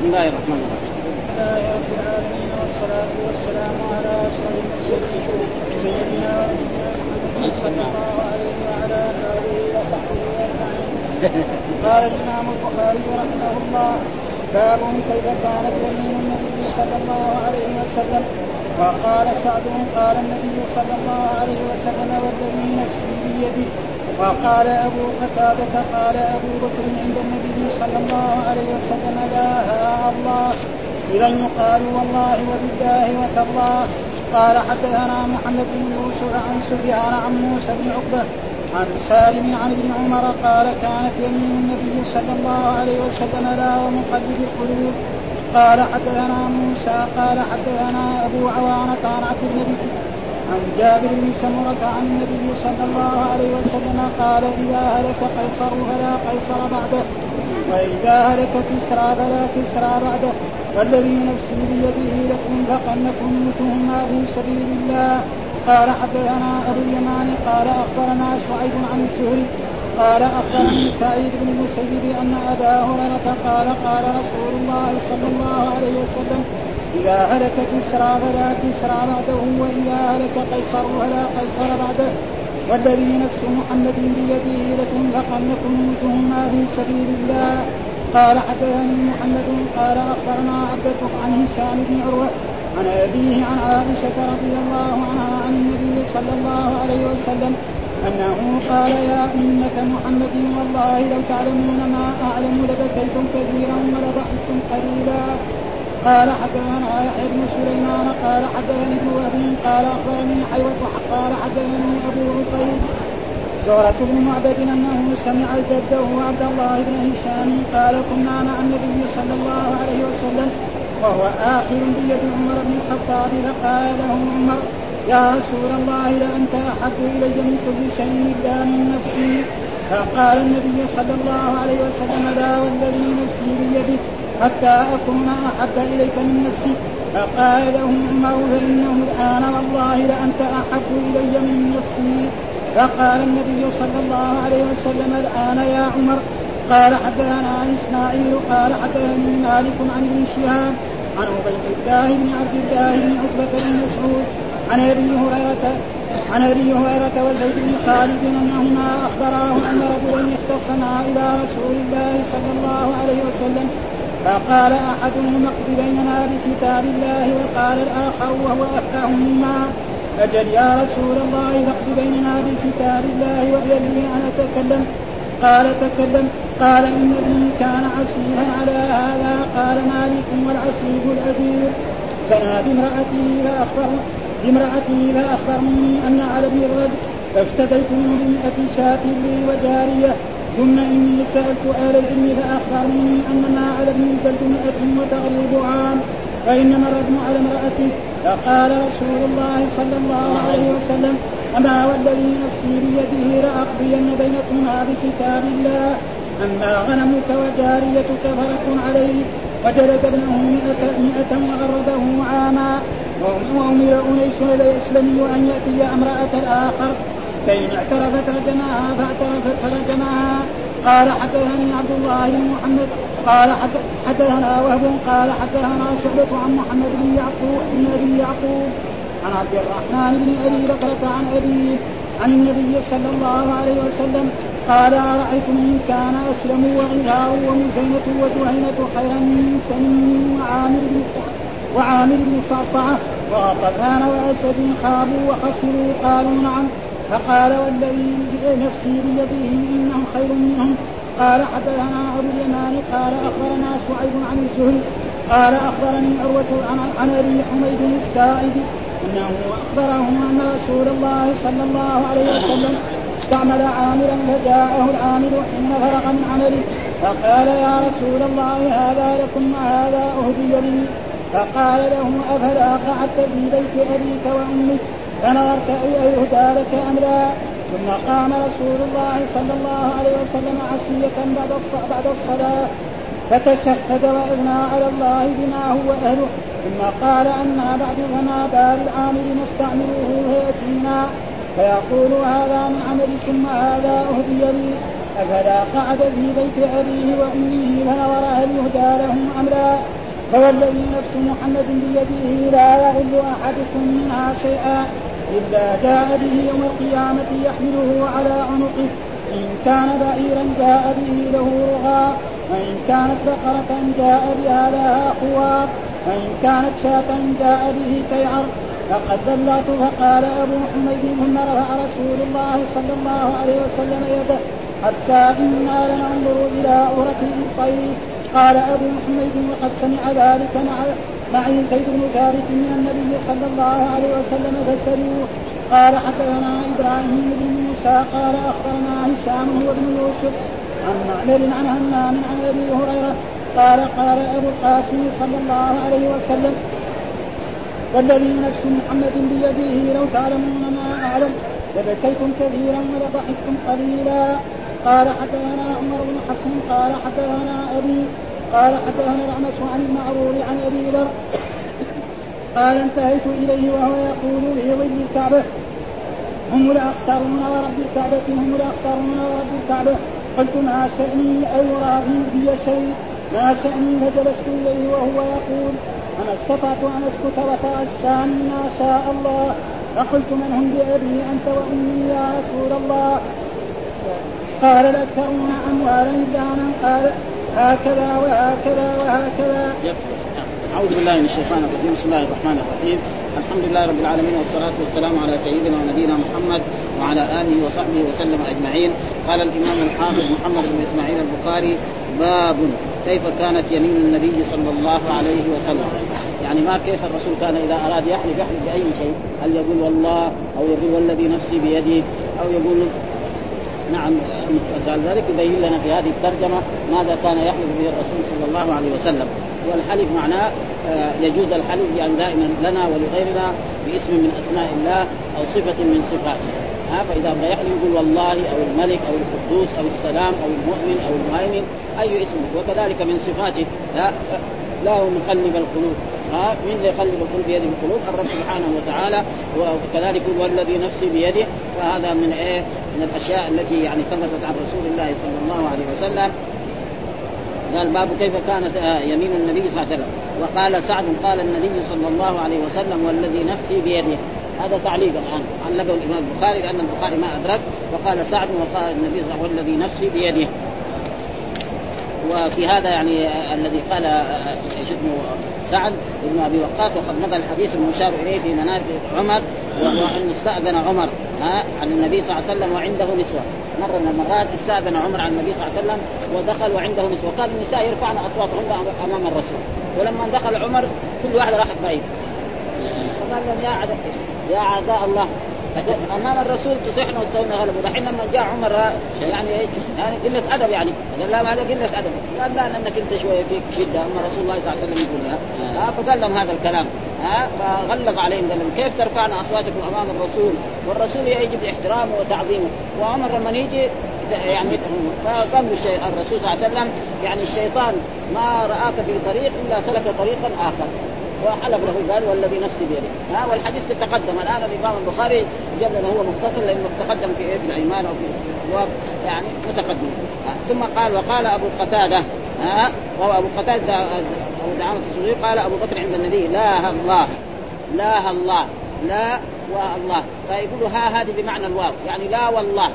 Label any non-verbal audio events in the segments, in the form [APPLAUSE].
بسم الله الرحمن الرحيم. لله رب العالمين والصلاة والسلام على أشرف المرسلين سيدنا محمد صلى الله عليه وعلى آله وصحبه أجمعين. قال الإمام البخاري رحمه الله باب كيف كانت يمين النبي صلى الله عليه وسلم وقال سعد قال النبي صلى الله عليه وسلم والذي نفسي بيده وقال أبو قتادة قال أبو بكر عند النبي صلى الله عليه وسلم لا الله. إذا يقال والله وبالله وتالله. قال حدثنا محمد بن يوسف عن سفيان عن موسى بن عقبة عن سالم عن ابن عمر قال كانت يمين النبي صلى الله عليه وسلم لا ومقلب القلوب. قال حدثنا موسى قال حدثنا أبو عوانة عن عبد الملك عن جابر بن سمرة عن النبي صلى الله عليه وسلم قال إذا هلك قيصر فلا قيصر بعده وإذا هلك كسرى فلا كسرى بعده والذي نفسي بيده لتنفقنكم نشوهما في سبيل الله. قال حدثنا أبو اليمان قال أخبرنا شعيب عن الزهري قال أخبرني سعيد بن المسيب أن أبا هريرة قال قال رسول الله صلى الله عليه وسلم إذا هلك كسرى فلا كسرى بعده وإذا هلك قيصر فلا قيصر بعده. والذي نفس محمد بيده لتنفقنكم نجومها في سبيل الله. قال حدثني محمد قال أخبرنا عبدة عن هشام بن عروة عن أبيه عن عائشة رضي الله عنها عن النبي صلى الله عليه وسلم أنه قال يا أمة محمد والله لو تعلمون ما أعلم لبكيتم كثيرا ولضحكتم قليلا. قال حدثنا يحيى بن سليمان قال حدثني ابن وهب قال أخبرني حيوة قال حدثني أبو عقيل زهرة بن معبد أنه سمع جده عبد الله بن هشام قال كنا مع النبي صلى الله عليه وسلم وهو آخر بيد عمر بن الخطاب فقال له عمر يا رسول الله لأنت أحب إلي من كل شيء إلا من نفسي. فقال النبي صلى الله عليه وسلم لا والذي نفسي بيده حتى أكون أحب إليك من نفسي. فقال له عمر فإنه الآن والله لأنت أحب إلي من نفسي. فقال النبي صلى الله عليه وسلم الآن يا عمر قال حدثنا إسماعيل قال حدثني مالك عن ابن شهاب عن عبيد الله بن عبد الله بن عتبة بن مسعود عن أبي هريرة عن أبي هريرة وزيد بن خالد أنهما أخبراه أن رجلا اختصما إلى رسول الله صلى الله عليه وسلم فقال أحدهما اقض بيننا بكتاب الله وقال الآخر وهو افقه مما أجل يا رسول الله فاقض بيننا بكتاب الله واذن لي أن أتكلم. قال تكلم. قال إن ابني كان عسيفا على هذا قال مالك والعسيف الأجير. زنى بامرأته فأخبر بامرأته فأخبرني أن على ابن الرجل فافتديت منه بمئة شاة لي وجارية. ثم إني سألت أهل العلم فأخبرني أن ما على ابن الجلد مئة وتغلب عام. فإنما الرجم على امرأته فقال رسول الله صلى الله عليه وسلم أما والذي نفسي بيده لأقضين بينكما بكتاب الله. أما غنمك وجاريتك فرق عليه وجلد ابنه مئة, مئة وغرده عاما. وأمر أنيس الإسلامي أن يأتي امرأة الآخر. فإن اعترفت رجمها فاعترفت فرجمها. قال حدثني عبد الله بن محمد قال حدثنا وهب قال حدثنا شعبة عن محمد بن يعقوب بن أبي يعقوب عن عبد الرحمن بن أبي بكرة عن أبيه عن النبي صلى الله عليه وسلم قال أرأيتم إن كان أسلم وغفار ومزينة وجهينة خيرا من تميم وعامر بن وعامر بن صعصعة وغطفان وأسد خابوا وخسروا قالوا نعم. فقال والذي نفسي بيده إنهم خير منهم. قال حدثنا أبو اليمان قال أخبرنا شعيب عن الزهري قال أخبرني عروة عن أبي حميد السائد أنه أخبره أن رسول الله صلى الله عليه وسلم استعمل عاملا فجاءه العامل حين فرغ من عمله فقال يا رسول الله هذا لكم وهذا أهدي لي. فقال له أفلا قعدت في بيت أبيك وأمك فنظرت أي يهدى لك أم لا ثم قام رسول الله صلى الله عليه وسلم عشية بعد بعد الصلاة. فتشهد وأثنى على الله بما هو أهله. ثم قال أما بعد فما بال العامل نستعمله فيأتينا. فيقول هذا من عملكم وهذا أهدي لي. أفلا قعد في بيت أبيه وأمه فنظر هل يهدى لهم أم لا فوالذي نفس محمد بيده لا يغل أحدكم منها شيئا إلا جاء به يوم القيامة يحمله على عنقه. إن كان بعيرا جاء به له رغاء وإن كانت بقرة جاء بها لها خوار وإن كانت شاة جاء به تيعر فقد ذلات فقال أبو حميد ثم رفع رسول الله صلى الله عليه وسلم يده حتى إنا لننظر إلى عورة الطير قال أبو حميد وقد سمع ذلك مع معي زيد بن ثابت من النبي صلى الله عليه وسلم فسألوه قال حدثنا إبراهيم بن موسى قال أخبرنا هشام هو بن يوسف عن معمر عن همام عن أبي هريرة قال قال أبو القاسم صلى الله عليه وسلم والذي نفس محمد بيده لو تعلمون ما أعلم لبكيتم كثيرا ولضحكتم قليلا. قال حدثنا عمر بن حفص قال حدثنا أبي قال حدثنا الأعمش عن المعرور عن أبي ذر. قال انتهيت إليه وهو يقول في ظل الكعبة هم الأخسرون ورب الكعبة هم الأخسرون ورب الكعبة. قلت ما شأني أو رأي في شيء ما شأني فجلست إليه وهو يقول أنا استطعت أن أسكت وتغشى ما شاء الله فقلت من هم بأبي أنت وأمي يا رسول الله؟ قال الأكثرون أموالا دانا قال هكذا وهكذا وهكذا. أعوذ بالله من الشيطان الرجيم بسم الله الرحمن الرحيم. الحمد لله رب العالمين والصلاة والسلام على سيدنا ونبينا محمد وعلى آله وصحبه وسلم أجمعين. قال الإمام الحافظ محمد بن إسماعيل البخاري باب كيف كانت يمين النبي صلى الله عليه وسلم؟ يعني ما كيف الرسول كان إذا أراد يحلف يحلف بأي شيء؟ هل يقول والله أو يقول والذي نفسي بيده أو يقول نعم قال ذلك يبين لنا في هذه الترجمة ماذا كان يحلف به الرسول صلى الله عليه وسلم. والحلف معناه آه، يجوز الحلف يعني دائما لنا ولغيرنا باسم من أسماء الله أو صفة من صفاته. ها فإذا بدا يحلف يقول والله أو الملك أو القدوس أو السلام أو المؤمن أو المهيمن أي اسم. وكذلك من صفاته لا لا مقلب القلوب. ها من اللي يقلب القلوب؟ بيده القلوب. الرب سبحانه وتعالى وكذلك هو الذي نفسي بيده فهذا من إيه؟ من الأشياء التي يعني ثبتت عن رسول الله صلى الله عليه وسلم. قال باب كيف كانت آه، يمين النبي صلى الله عليه وسلم. وقال سعد قال النبي صلى الله عليه وسلم والذي نفسي بيده. هذا تعليق الآن. علقه الإمام البخاري لأن البخاري ما أدرك. وقال سعد وقال النبي صلى الله عليه وسلم والذي نفسي بيده. وفي هذا يعني الذي قال آه، اسمه سعد بن أبي وقاص وقد مضى الحديث المشار إليه في مناقب عمر وهو أن استأذن عمر ها عن النبي صلى الله عليه وسلم وعنده نسوة. مرة من المرات استأذن عمر عن النبي صلى الله عليه وسلم ودخل وعنده نسوة. وكان النساء يرفعن اصواتهن أمام الرسول. ولما دخل عمر كل واحدة راحت بعيد. فقال لهم يا عداء يا اعداء الله. أمام الرسول تصيحنا وتسوينا غلب ودحين لما جاء عمر يعني يعني قلة أدب يعني. قال لا هذا قلة أدب. قال لا لانك أنت شوية فيك. شده أما رسول الله صلى الله عليه وسلم يقول ها فقال لهم هذا الكلام ها فغلظ عليهم قال لهم كيف ترفعنا أصواتكم أمام الرسول؟ والرسول يجب احترامه وتعظيمه. وعمر لما يجي يعني فقال الرسول صلى الله عليه وسلم يعني الشيطان ما رآك في طريق إلا سلك طريقا آخر. وحلف له قال والذي نفسي بيده. ها والحديث تقدم الآن الامام البخاري جاب لنا هو مختصر لأنه تقدم في إيه؟ في الأيمان أو في يعني متقدم. ثم قال وقال أبو قتادة ها وهو أبو قتادة أبو دعامة السوري قال أبو بكر عند النبي لا الله لا الله لا والله فيقولوا ها هذه بمعنى الواو يعني لا والله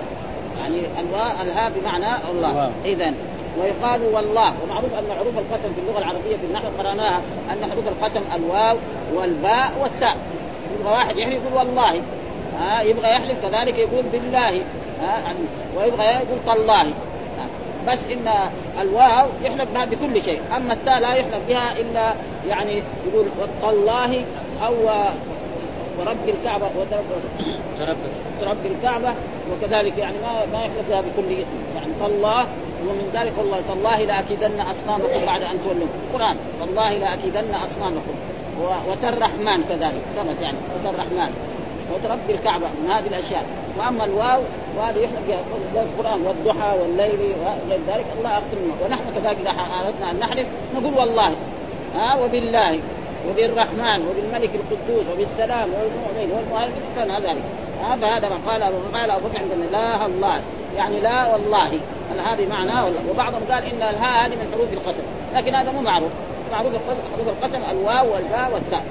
يعني الواو الها بمعنى الله. اذا ويقال والله ومعروف أن حروف القسم في اللغة العربية في النحو قرأناها أن حروف القسم الواو والباء والتاء. يبغى واحد يحلف يقول والله. ها يبغى يحلف كذلك يقول بالله. ها ويبغى يقول تالله. بس إن الواو يحلف بها بكل شيء. أما التاء لا يحلف بها إلا يعني يقول تالله أو ورب الكعبة. ورب الكعبة وكذلك يعني ما ما يحلف بها بكل اسم. يعني تالله ومن ذلك والله تالله لاكيدن أصنامكم بعد أن تولوا. القران والله لاكيدن أصنامكم. وتر الرحمن كذلك ثبت يعني وتر الرحمن وتربي الكعبة من هذه الأشياء. وأما الواو وهذا بها القرآن والضحى والليل وغير ذلك الله أقسم ونحن كذلك إذا أردنا أن نحلف نقول والله ها وبالله. وبالرحمن وبالملك القدوس وبالسلام والمؤمن والمهيمن كان ذلك. هذا هذا ما قال قال أبو بكر لا الله يعني لا والله. الهاء بمعنى وبعضهم قال إن الهاء هذه من حروف القسم. لكن هذا مو معروف. معروف حروف القسم الواو والباء والتاء.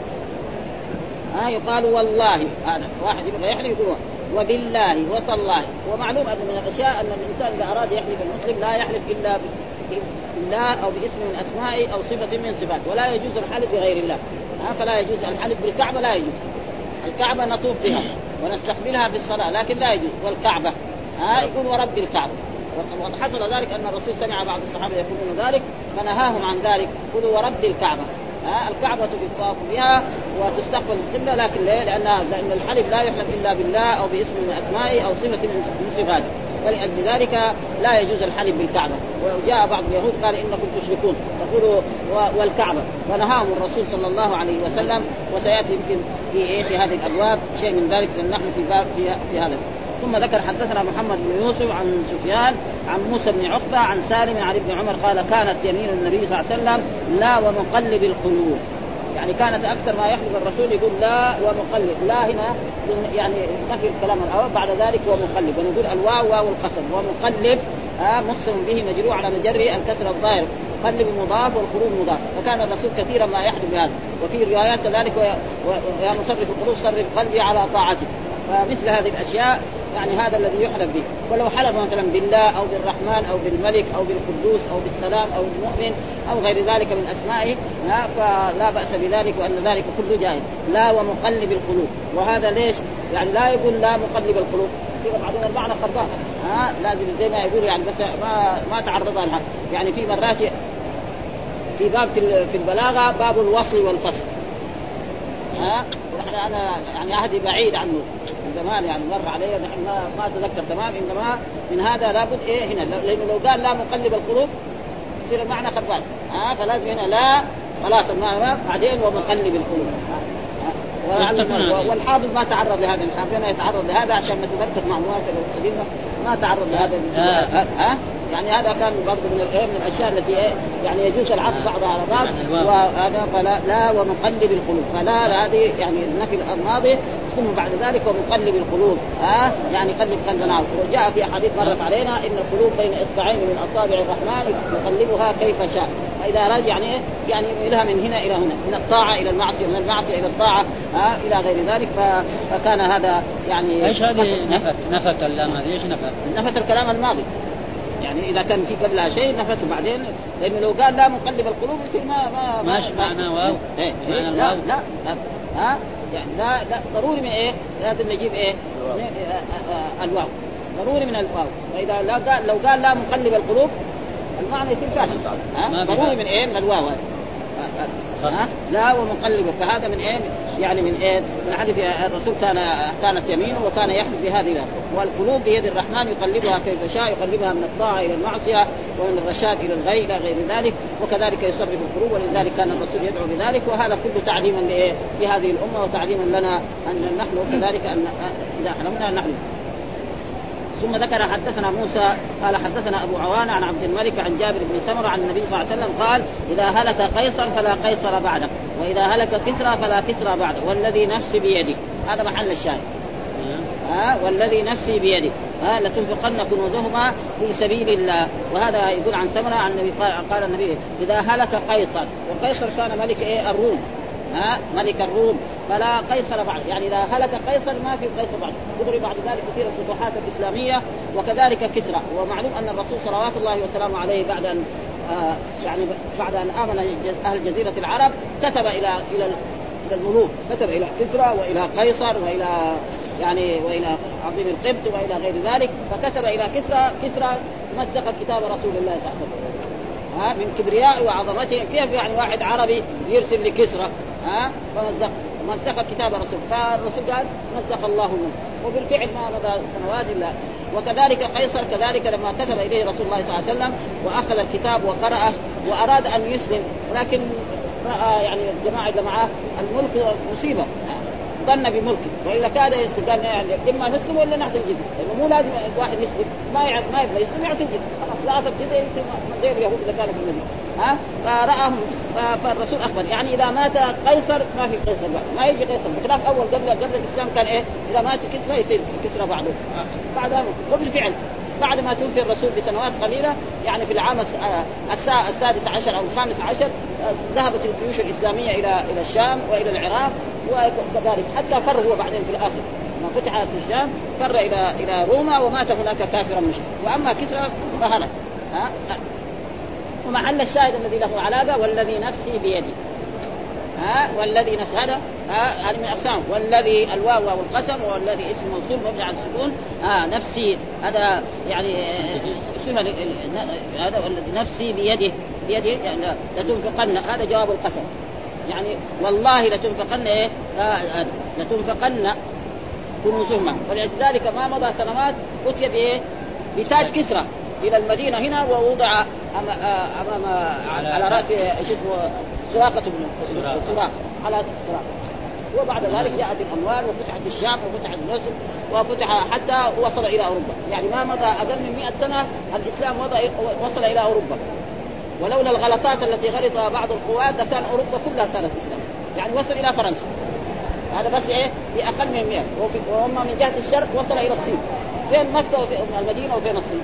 ها يقال والله. هذا واحد يبغى يحلف يقول وبالله وتالله. ومعلوم أن من الأشياء أن الإنسان إذا أراد يحلف المسلم لا يحلف إلا بالله أو باسم من اسمائه أو صفة من صفاته ولا يجوز الحلف بغير الله. ها فلا يجوز الحلف بالكعبة لا يجوز. الكعبة نطوف بها ونستقبلها في الصلاة لكن لا يجوز. والكعبة ها يقول ورب الكعبة. وقد حصل ذلك أن الرسول سمع بعض الصحابة يقولون ذلك فنهاهم عن ذلك. قولوا ورب الكعبة. ها الكعبة يطاف بها وتستقبل القبلة لكن ليه؟ لأنها لأن الحلف لا يحلف إلا بالله أو باسم من أسمائه أو صفة من صفاته. ولأجل ذلك لا يجوز الحلف بالكعبة. وجاء بعض اليهود قال إنكم تشركون. يقولوا والكعبة. فنهاهم الرسول صلى الله عليه وسلم وسيأتي يمكن في إيه في هذه الأبواب شيء من ذلك لأن نحن في باب في, في هذا. ثم ذكر حدثنا محمد بن يوسف عن سفيان عن موسى بن عقبة عن سالم عن ابن عمر قال كانت يمين النبي صلى الله عليه وسلم لا ومقلب القلوب. يعني كانت أكثر ما يحلف الرسول يقول لا ومقلب لا هنا يعني نفي الكلام الأول بعد ذلك ومقلب ونقول الواو واو القسم. ومقلب آه مقسم به مجروع على مجره الكسر الظاهر. قلب مضاف والقلوب مضاف. فكان الرسول كثيرا ما يحلف بهذا. وفي روايات كذلك ويا مصرف القلوب صرف قلبي على طاعتك فمثل هذه الأشياء يعني هذا الذي يحلف به. ولو حلف مثلا بالله أو بالرحمن أو بالملك أو بالقدوس أو بالسلام أو بالمؤمن أو غير ذلك من أسمائه فلا بأس بذلك وأن ذلك كله جائز لا ومقلب القلوب. وهذا ليش؟ يعني لا يقول لا مقلب القلوب. يصير بعدين المعنى خربان. ها؟ لازم زي ما يقول يعني بس ما ما تعرض لها. يعني في مرات في باب في البلاغة باب الوصل والفصل. ها؟ ونحن أنا يعني عهدي بعيد عنه. زمان يعني مر علي نحن ما ما اتذكر تمام إنما من هذا لابد إيه هنا لأنه لو قال لا مقلب القلوب يصير المعنى خربان. ها فلازم هنا لا خلاص المعنى بعدين ومقلب القلوب. والحافظ ما تعرض لهذا الحافظ يتعرض لهذا عشان نتذكر معلومات القديمة ما تعرض لهذا. ها أه؟ يعني هذا كان برضه من من الأشياء التي إيه يعني يجوز العطف بعضها على بعض وهذا فلا لا ومقلب القلوب. فلا هذه يعني النفي الماضي ثم بعد ذلك ومقلب القلوب. ها آه يعني قلب قلبنا وجاء في احاديث مرت علينا إن القلوب بين إصبعين من أصابع الرحمن يقلبها كيف شاء. فإذا اراد يعني إيه يعني يميلها من هنا إلى هنا من الطاعة إلى المعصية من المعصية إلى الطاعة ها إلى غير ذلك. فكان هذا يعني إيش هذه نفت نفت اللام هذه إيش نفت؟ نفت الكلام الماضي. يعني إذا كان في قبلها شيء نفته بعدين لأنه لو قال لا مقلب القلوب يصير ما ما ماشي معنى واو. إيه إيه لا, لا لا. ها؟ يعني لا لا. ضروري من إيه؟ لازم نجيب إيه؟ الواو. ضروري من الواو. فاذا لا قال لو قال لا مقلب القلوب المعنى يصير فاسد ها؟ ضروري من إيه؟ من الواو. ها لا ومقلبة فهذا من إيه؟ يعني من إيه؟ من حديث الرسول كان كانت يمينه وكان يحلف بهذه والقلوب بيد الرحمن يقلبها كيف شاء يقلبها من الطاعة إلى المعصية ومن الرشاد إلى الغي إلى غير ذلك وكذلك يصرف القلوب ولذلك كان الرسول يدعو بذلك وهذا كله تعليما لإيه؟ لهذه الأمة وتعليما لنا أن نحن كذلك ان إذا حلمنا نحلف ثم ذكر حدثنا موسى قال حدثنا أبو عوانة عن عبد الملك عن جابر بن سمرة عن النبي صلى الله عليه وسلم قال إذا هلك قيصر فلا قيصر بعده وإذا هلك كسرى فلا كسرى بعده والذي نفسي بيده هذا محل الشاهد. ها؟ والذي نفسي بيده ها؟ لتنفقن كنوزهما في سبيل الله. وهذا يقول عن سمرة عن النبي قال, قال النبي إذا هلك قيصر. وقيصر كان ملك إيه؟ الروم. ها ملك الروم. فلا قيصر بعد. يعني إذا هلك قيصر ما في قيصر بعد. دغري بعد ذلك تصير الفتوحات الإسلامية وكذلك كسرى. ومعلوم أن الرسول صلوات الله وسلامه عليه بعد أن آه يعني بعد أن آمن أهل جزيرة العرب كتب إلى إلى إلى الملوك. كتب إلى كسرى وإلى قيصر وإلى يعني وإلى عظيم القبط وإلى غير ذلك. فكتب إلى كسرى. كسرى مزق كتاب رسول الله صلى الله عليه وسلم. من كبرياء وعظمته. كيف يعني واحد عربي يرسل لكسرى؟ ها؟ فمزق مزق كتاب الرسول. فالرسول قال مزق الله منه. وبالفعل ما مضى سنوات إلا. وكذلك قيصر كذلك لما كتب إليه رسول الله صلى الله عليه وسلم وأخذ الكتاب وقرأه وأراد أن يسلم. ولكن رأى يعني الجماعه اللي معه الملك مصيبة. ظن بملكه وإلا كاد يسلم قال يعني إما نسلم ولا نعطي الجزية. لأنه مو لازم الواحد يسلم ما يعرف ما يبغى يسلم يعطي الجزية. خلاص لا اعطى الجزيه يسلم زي اليهود اللي كانوا في المدينة ها؟ فراهم فالرسول أخبر. يعني إذا مات قيصر ما في قيصر بعد. ما يجي قيصر. بخلاف أول قبل قبل الإسلام كان إيه؟ إذا مات كسرى يصير كسرى بعده بعد وبالفعل. بعد ما توفي الرسول بسنوات قليلة يعني في العام آه، السا- السادس عشر أو الخامس عشر آه، ذهبت الجيوش الإسلامية إلى إلى الشام وإلى العراق وكذلك حتى فر هو بعدين في الآخر. لما فتحت الشام فر إلى إلى روما ومات هناك كافرا مشركا وأما كسرى فهلك. ها؟ ومحل الشاهد الذي له علاقة والذي نفسي بيده ها والذي هذا ها هذه من اقسام والذي الواو واو القسم والذي اسم موصول مبني على السكون. ها نفسي هذا يعني آه، صفه ل- هذا والذي نفسي بيده بيده يعني لتنفقن هذا جواب القسم. يعني والله لتنفقن إيه؟ آه، آه، لتنفقن كنوزهما ولذلك ما مضى سنوات أتي بإيه؟ بتاج كسرى إلى المدينة هنا ووضع أم- آه، أمام على, على رأس سراقة بن سراقة. على سراقة وبعد ذلك جاءت الأموال وفتحت الشام وفتحت مصر وفتح حتى وصل إلى أوروبا، يعني ما مضى أقل من 100 سنة الإسلام وصل إلى أوروبا. ولولا الغلطات التي غلطها بعض القوات لكان أوروبا كلها صارت إسلام، يعني وصل إلى فرنسا. هذا بس إيه باقل من 100 وفي- وهم من جهة الشرق وصل إلى الصين. فين مكة وفين المدينة وفين الصين؟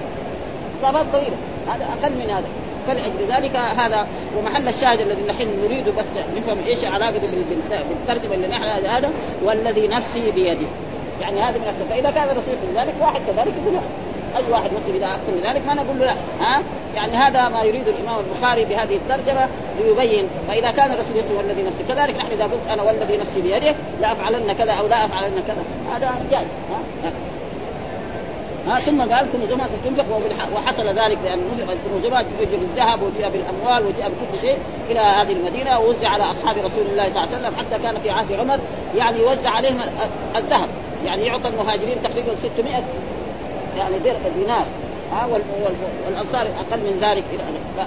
مسافات طويلة، هذا أقل من هذا. فلأجل ذلك هذا ومحل الشاهد الذي نحن نريد بس نفهم إيش بال- بالترجمة اللي نحن هذا والذي نفسي بيده. يعني هذا من أكثر فإذا كان الرسول من ذلك واحد كذلك يقول. أي واحد مسلم إذا من ذلك ما نقول له لا. ها؟ يعني هذا ما يريد الإمام البخاري بهذه الترجمة ليبين. فإذا كان الرسول يقول والذي نفسي كذلك نحن إذا قلت أنا والذي نفسي بيده لأفعلن كذا أو لا أفعلن كذا. هذا جائز. ها؟ ها ثم قال كنوزهما تنفق وحصل ذلك لأن نفق كنوزهما جاء بالذهب وجاء بالأموال وجاء بكل شيء إلى هذه المدينة ووزع على أصحاب رسول الله صلى الله عليه وسلم حتى كان في عهد عمر يعني يوزع عليهم ال- الذهب. يعني يعطى المهاجرين تقريبا 600 يعني دينار. ها وال- وال- والأنصار أقل من ذلك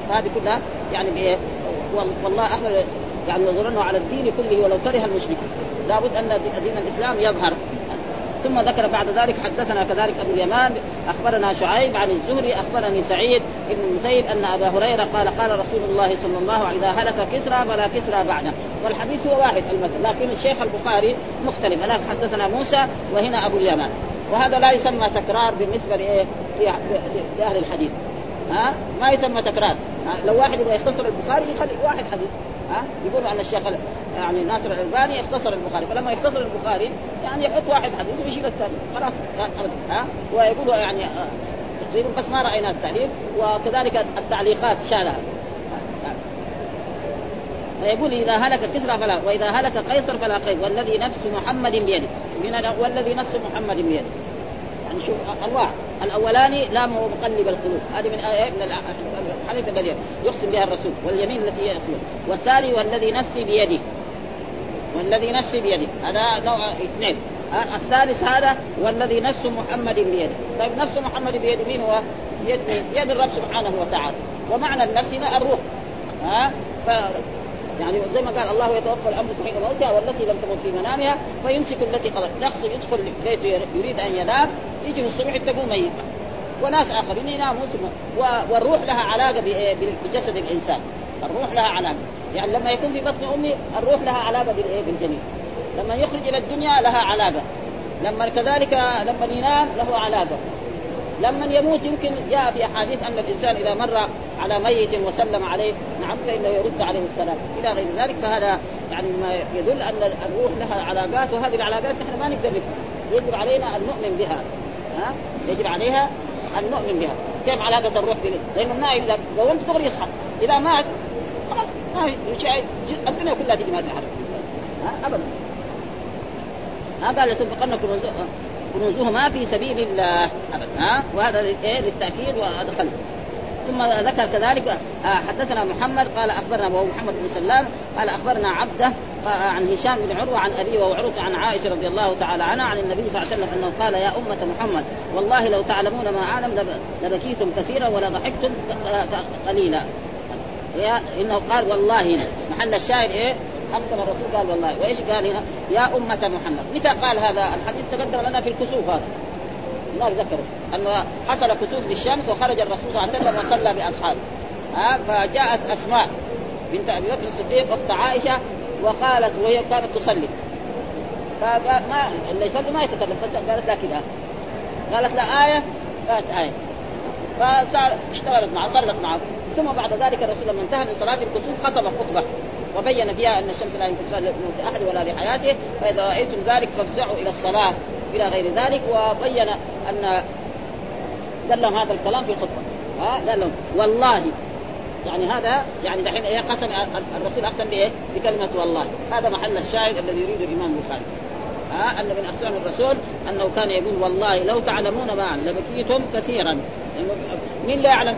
فهذه كلها يعني بإيه؟ وال- والله اخبر يعني يظهرنه على الدين كله ولو كره المشركون. لابد أن دين الإسلام يظهر. ثم ذكر بعد ذلك حدثنا كذلك أبو اليمان أخبرنا شعيب عن الزهري أخبرني سعيد بن المسيب أن أبا هريرة قال قال رسول الله صلى الله عليه إذا هلك كسرى فلا كسرى بعده. والحديث هو واحد المثل لكن الشيخ البخاري مختلف. هناك حدثنا موسى وهنا أبو اليمان. وهذا لا يسمى تكرار بالنسبة لإيه؟ لأهل الحديث. ها؟ ما يسمى تكرار؟ لو واحد يبغى يختصر البخاري يخلي واحد حديث. ها؟ يقولوا أن الشيخ ال- يعني ناصر الألباني اختصر البخاري فلما يختصر البخاري يعني يحط واحد حديث ويشيل الثاني خلاص. ها؟ ويقولوا يعني آه، تقريبا بس ما رأينا التعليق وكذلك التعليقات شالها. فيقول إذا هلك كسرى فلا وإذا هلك قيصر فلا قيد والذي نفس محمد بيده. من والذي نفس محمد بيده. يعني شوف أنواع. الأولاني لا هو مقلب القلوب. هذه من آية من الحديث الذي يقسم بها الرسول واليمين التي يأكله والثاني والذي نفسي بيده والذي نفسي بيده هذا نوع اثنين. الثالث هذا والذي نفس محمد بيده طيب نفس محمد بيده مين هو؟ يد يد الرب سبحانه وتعالى. ومعنى النفس هنا الروح. ها؟ ف يعني زي ما قال الله يتوفى الانفس حين موتها والتي لم تمت في منامها فيمسك التي قضت. شخص يدخل بيته يريد أن ينام يجي الصبح تقوم ميت. وناس آخرين يناموا ثم والروح لها علاقة بإيه؟ بجسد الإنسان. الروح لها علاقة. يعني لما يكون في بطن أمي الروح لها علاقة بالايه بالجنين لما يخرج إلى الدنيا لها علاقة. لما كذلك لما ينام له علاقة. لما يموت يمكن جاء في أحاديث أن الإنسان إذا مر على ميت وسلم عليه نعم فإنه يرد عليه السلام. إلى غير ذلك فهذا يعني ما يدل أن الروح لها علاقات وهذه العلاقات نحن ما نقدر نفهم. يجب علينا أن نؤمن بها. ها؟ يجب عليها أن نؤمن بها. كيف علاقه الروح بال لأن النائم اذا قومت دغري يصحى إذا مات خلاص ما في الدنيا كلها تجي ما تحرك ها؟ ابدا. ها قال لتنفقن كنوز- كنوزهما في سبيل الله. ابدا. ها؟ وهذا إيه؟ للتأكيد وادخل ثم ذكر كذلك آه، حدثنا محمد قال أخبرنا وهو محمد بن سلام قال أخبرنا عبده آه، عن هشام بن عروة عن أبيه وهو عروه عن عائشة رضي الله تعالى عنها عن النبي صلى الله عليه وسلم أنه قال يا أمة محمد والله لو تعلمون ما أعلم لب- لبكيتم كثيرا ولضحكتم ق- قليلا إنه قال والله محل الشاهد إيه؟ أقسم الرسول قال والله وإيش قال هنا؟ يا أمة محمد، متى قال هذا؟ الحديث تقدم لنا في الكسوف هذا. ما ذكره أنه حصل كسوف للشمس وخرج الرسول صلى الله عليه وسلم وصلى بأصحابه. ها فجاءت أسماء بنت أبي بكر الصديق اخت عائشة وقالت وهي كانت تصلي. فقال ما اللي يصلي ما يتكلم قالت لا كذا. قالت لا آية قالت آية. فصار اشتغلت معه صلت معه. ثم بعد ذلك الرسول لما انتهى من صلاة الكسوف خطب خطبة وبين فيها أن الشمس لا ينكسف لموت أحد ولا لحياته. فإذا رأيتم ذلك فافزعوا إلى الصلاة. إلى غير ذلك وبين أن قال لهم هذا الكلام في الخطبة. ها؟ قال لهم. والله. يعني هذا يعني دحين إيه قسم الرسول أقسم بإيه؟ بكلمة والله. هذا محل الشاهد الذي يريده الإمام البخاري. ها؟ أن من أقسام الرسول أنه كان يقول والله لو تعلمون ما لبكيتم كثيرا. مين لا يعلم؟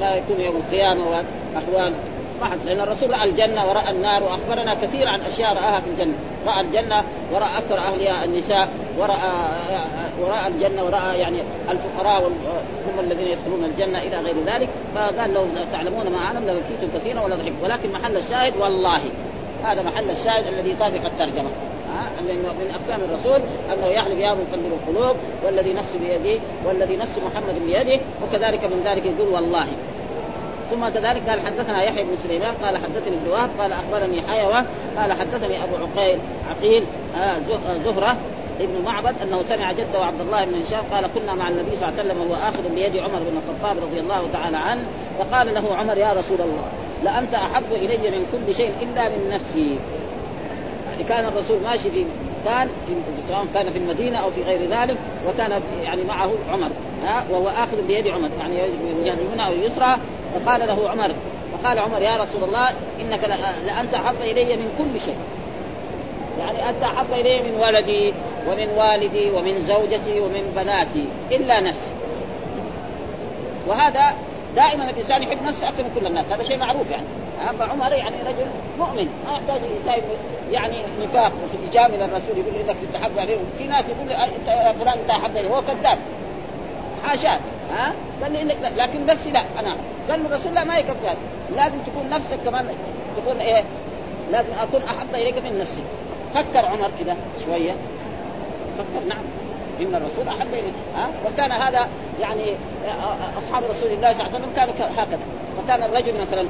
ما يكون يوم القيامة واحوال ما حد لأن الرسول رأى الجنة ورأى النار وأخبرنا كثير عن أشياء رآها في الجنة. رأى الجنة ورأى أكثر أهلها النساء ورأى ورأى الجنة ورأى يعني الفقراء هم الذين يدخلون الجنة إلى غير ذلك. فقال لو تعلمون ما أعلم لبكيتم كثيرا ولا ضحك ولكن محل الشاهد والله هذا محل الشاهد الذي يطابق الترجمة. لأنه من اقسام الرسول أنه يحلف يا مقلب القلوب والذي نفسي بيده والذي نفس محمد بيده وكذلك من ذلك يقول والله. ثم كذلك قال حدثنا يحيى بن سليمان قال حدثني ابن قال أخبرني حيوة قال حدثني أبو عقيل عقيل آه زهرة ابن معبد أنه سمع جده عبد الله بن هشام قال كنا مع النبي صلى الله عليه وسلم وهو اخذ بيد عمر بن الخطاب رضي الله تعالى عنه فقال له عمر يا رسول الله لأنت أحب إلي من كل شيء إلا من نفسي. يعني كان الرسول ماشي في كان في سواء كان في المدينة أو في غير ذلك وكان يعني معه عمر ها وهو اخذ بيد عمر يعني يجهد اليمنى أو اليسرى فقال له عمر فقال عمر يا رسول الله إنك لأنت أحب إلي من كل شيء. يعني أنت أحب إلي من ولدي ومن والدي ومن زوجتي ومن بناتي إلا نفسي. وهذا دائما الإنسان يحب نفسه أكثر من كل الناس. هذا شيء معروف يعني. فعمر يعني رجل مؤمن ما يحتاج الانسان يعني نفاق ويجامل الرسول يقول إنك تحب عليه في ناس يقول إنت فلان إنت أحب عليه هو كذاب. حاشاه ها؟ قال لي إنك لكن نفسي لا أنا. قال الرسول لا ما يكفي هذا لازم تكون نفسك كمان تكون إيه؟ لازم أكون أحب إليك من نفسي. فكر عمر كذا شوية. فكر نعم. إن الرسول أحب اليه ها؟ وكان هذا يعني أصحاب رسول الله صلى الله عليه وسلم كانوا هكذا. فكان الرجل مثلا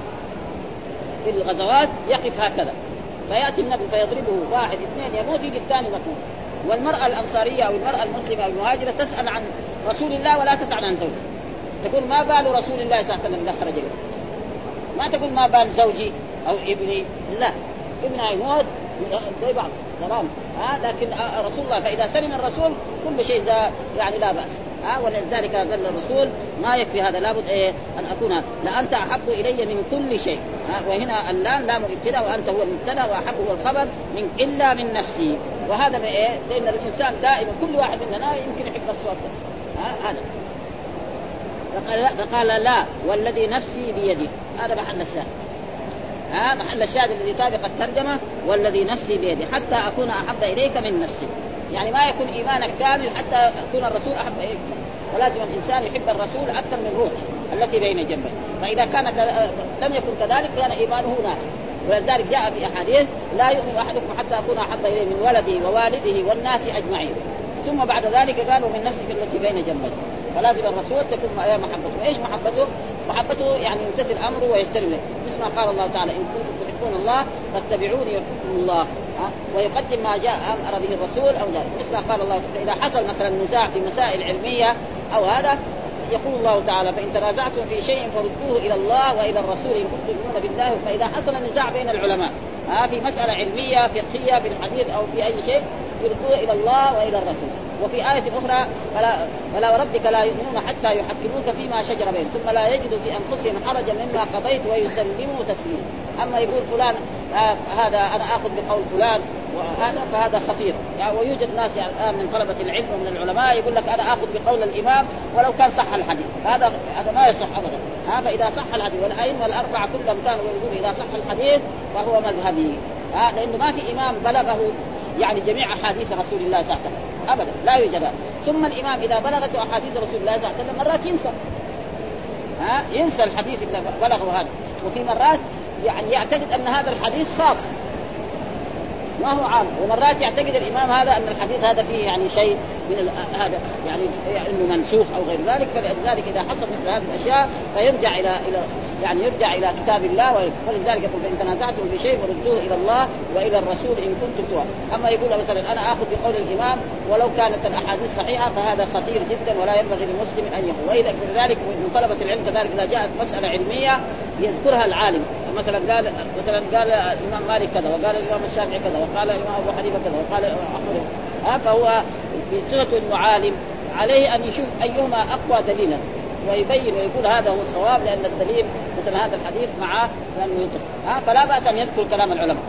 في الغزوات يقف هكذا. فيأتي النبي فيضربه واحد اثنين يموت يجي الثاني مكان والمرأة الأنصارية أو المرأة المسلمة أو المهاجرة تسأل عن رسول الله ولا تسأل عن زوجها. تقول ما بال رسول الله صلى الله عليه وسلم خرج ما تقول ما بال زوجي أو ابني؟ لا. ابنها يموت. زي بعض. تمام ها لكن رسول الله فإذا سلم الرسول كل شيء يعني لا بأس. ها ولذلك قال الرسول ما يكفي هذا لابد إيه؟ أن أكون لأنت أحب إلي من كل شيء. ها وهنا اللام لام الابتداء وأنت هو المبتدأ وأحب هو الخبر من إلا من نفسي. وهذا إيه؟ لأن الإنسان دائما كل واحد مننا يمكن يحب أكثر. ها هذا. فقال, لا والذي نفسي بيده هذا محل الشاهد. ها محل الشاهد الذي يطابق الترجمة والذي نفسي بيده حتى أكون أحب إليك من نفسي يعني ما يكون إيمانك كامل حتى يكون الرسول أحب إليك. ولازم الإنسان يحب الرسول أكثر من روح التي بين جنبيه. فإذا كان لم يكن كذلك كان إيمانه ناقص. ولذلك جاء في أحاديث لا يؤمن أحدكم حتى أكون أحب إليه من ولده ووالده والناس أجمعين. ثم بعد ذلك قالوا من نفسك التي بين جنبيه فلازم الرسول تكون محبته، إيش محبته؟ محبته يعني يمتثل أمره ويجتنب مثل ما قال الله تعالى إن كنتم تحبون الله فاتبعوني يحبكم الله. ويقدم ما جاء أمر به الرسول أو ذلك. مثل ما قال الله إذا حصل مثلا نزاع في مسائل علمية أو هذا يقول الله تعالى فإن تنازعتم في شيء فردوه إلى الله وإلى الرسول إن كنتم تؤمنون بالله فإذا حصل نزاع بين العلماء. ها في مسألة علمية فقهية في الحديث أو في أي شيء يردوه إلى الله وإلى الرسول. وفي آية أخرى فلا, فلا وربك لا يؤمنون حتى يحكموك فيما شجر بينهم ثم لا يجدوا في أنفسهم حرجا مما قضيت ويسلموا تسليما. أما يقول فلان آه هذا أنا آخذ بقول فلان وهذا فهذا خطير. يعني ويوجد ناس يعني الآن من طلبة العلم ومن العلماء يقول لك أنا آخذ بقول الإمام ولو كان صح الحديث. هذا هذا ما يصح أبدا. ها فإذا صح الحديث والأئمة الأربعة كلهم كانوا يقولون إذا صح الحديث فهو مذهبي. ها لأنه ما في إمام بلغه يعني جميع أحاديث رسول الله صلى الله عليه وسلم. ابدا لا يوجد ثم الإمام إذا بلغته أحاديث رسول الله صلى الله عليه وسلم مرات ينسى. ها ينسى الحديث اللي بلغه هذا. وفي مرات يعني يعتقد أن هذا الحديث خاص. ما هو عام. ومرات يعتقد الإمام هذا أن الحديث هذا فيه يعني شيء من هذا يعني إنه منسوخ أو غير ذلك. فلذلك إذا حصل مثل هذه الأشياء فيرجع إلى إلى يعني يرجع إلى كتاب الله ولذلك يقول فإن تنازعتم في شيء فردوه إلى الله وإلى الرسول إن كنتم تؤمنون. أما يقول مثلا أنا آخذ بقول الإمام ولو كانت الأحاديث صحيحة فهذا خطير جدا ولا ينبغي للمسلم أن يقول. وإذا كذلك من طلبة العلم كذلك إذا جاءت مسألة علمية يذكرها العالم. مثلا قال مثلا قال الإمام مالك كذا وقال الإمام الشافعي كذا وقال الإمام أبو حنيفة كذا وقال أحمد. ها فهو في صفته انه عالم عليه أن يشوف أيهما أقوى دليلا. ويبين ويقول هذا هو الصواب لأن الدليل مثلا هذا الحديث معه لأنه يطلق ها فلا بأس أن يذكر كلام العلماء.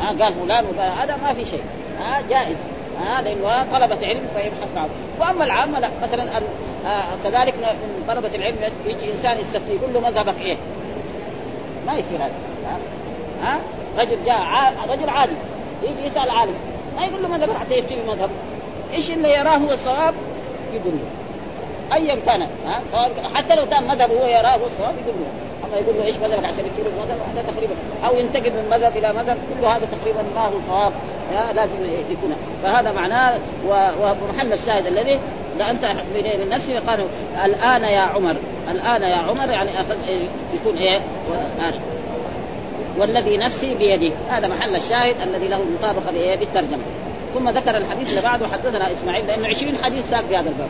ها قال فلان وقال هذا ما في شيء. ها جائز. ها لأنه طلبة علم فيبحث معه. وأما العامة لا. مثلا آه كذلك من طلبة العلم يجي إنسان يستفتي يقول له مذهبك إيه؟ ما يصير هذا. ها؟ رجل جاء. رجل عادي يجي يسأل عالم ما يقول له مذهبك حتى يفتي بمذهب إيش اللي يراه هو الصواب؟ يقول له. ايا كان ها؟ حتى لو كان مذهب هو يراه هو الصواب يقول له. اما يقول له إيش مذهبك؟ عشان يكتب مذهب هذا تقريبا. أو ينتقل من مذهب إلى مذهب كل هذا تقريبا ما هو صواب لازم يكون. فهذا معناه ومحل الشاهد الذي لا أنت من نفسه قال الآن يا عمر الآن يا عمر يعني أخذ يكون إيه؟ والذي نفسي بيده هذا محل الشاهد الذي له مطابقة بالترجمة. ثم ذكر الحديث اللي بعده حدثنا إسماعيل لأنه 20 حديث ساق في هذا الباب.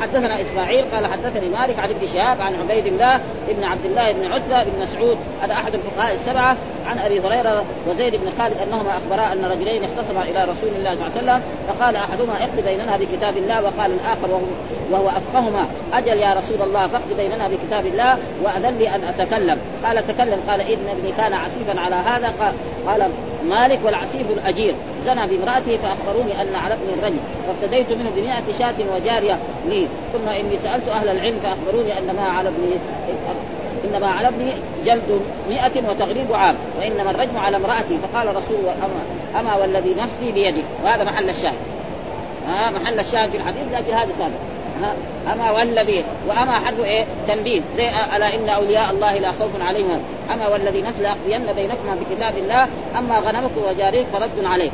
حدثنا إسماعيل قال حدثني مالك عن ابن شهاب عن عبيد الله ابن عبد الله بن عتبة بن مسعود هذا أحد الفقهاء السبعة عن أبي هريرة وزيد بن خالد أنهما أخبرا أن رجلين اختصما إلى رسول الله صلى الله عليه وسلم فقال أحدهما اقض بيننا بكتاب الله وقال الآخر وهو, وهو أفقهما أجل يا رسول الله فاقض بيننا بكتاب الله وأذن لي أن أتكلم. قال تكلم قال إن ابني كان عسيفا على هذا قال مالك والعسيف الأجير. زنى بامراته فأخبروني أن على ابني الرجل فافتديت منه بمائة شاة وجارية. لي. ثم إني سألت أهل العلم فأخبروني أن ما على ابني انما على ابني جلد مئة وتغريب عام وإنما الرجم على امرأتي. فقال رسول أما, أما والذي نفسي بيدي. وهذا محل الشاهد. ها محل الشاهد في الحديث لكن هذا سابق. أما والذي وأما حرف إيه؟ تنبيه. زي ألا إن أولياء الله لا خوف عليهم. أما والذي نفس لاقضين بينكما بكتاب الله أما غنمك وجاريك فرد عليه.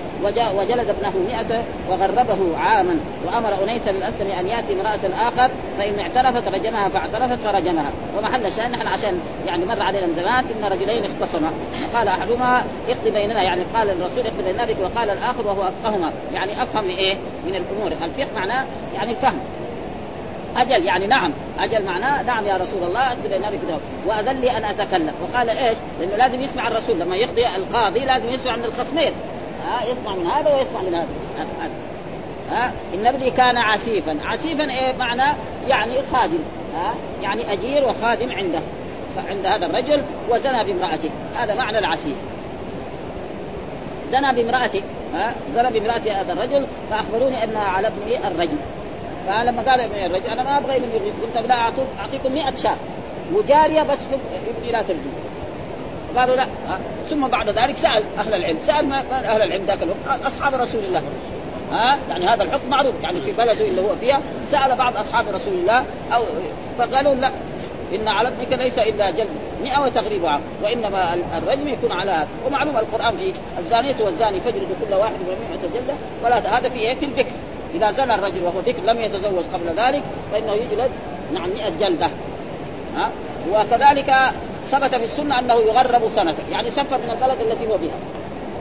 وجلد ابنه مئة وغربه عاما. وأمر انيسا الأسلم أن يأتي امرأة آخر فإن اعترفت رجمها فاعترفت فرجمها. ومحل الشان نحن عشان يعني مر علينا من زمان إن رجلين اختصما. قال أحدهما اقضي بيننا يعني قال الرسول اقضي بيننا بك وقال الآخر وهو أفقهما. يعني أفهم إيه من الأمور. الفقه معناه يعني الفهم. أجل يعني نعم. أجل معناه نعم يا رسول الله اكتب النبي كذا وأذن لي أن أتكلم. وقال إيش؟ لأنه لازم يسمع الرسول. لما يقضي القاضي لازم يسمع من الخصمين ها آه يسمع من هذا ويسمع من هذا. ها آه. إن ابني كان عسيفا. عسيفا إيه معنى يعني خادم. ها آه يعني أجير وخادم عنده. عند هذا الرجل وزنى بامرأته. هذا معنى العسيف. زنى بامرأته. ها زنى بامراته هذا الرجل فأخبروني ان على ابني الرجل. فلما قال ابن الرجل أنا ما أبغى من الرجل قلت لا اعطيك أعطيكم 100 شاة. وجارية بس ابني لا ترجو قالوا لا. ثم بعد ذلك سأل أهل العلم. سأل ما أهل العلم ذاك الوقت أصحاب رسول الله. ها يعني هذا الحكم معروف. يعني في بلده اللي هو فيها سأل بعض أصحاب رسول الله أو فقالوا لا. إن على ابنك ليس إلا جلد. 100 وتغريب عام. وإنما الرجم يكون على هذا. ومعلوم القرآن في الزانية والزاني فاجلدوا كل واحد من 100 جلدة. ولا هذا في إيه؟ في البكر إذا زنى الرجل وهو بكر لم يتزوج قبل ذلك فإنه يجلد نعم 100 جلدة. ها؟ وكذلك ثبت في السنة أنه يغرب سنة يعني سفر من البلد التي هو بها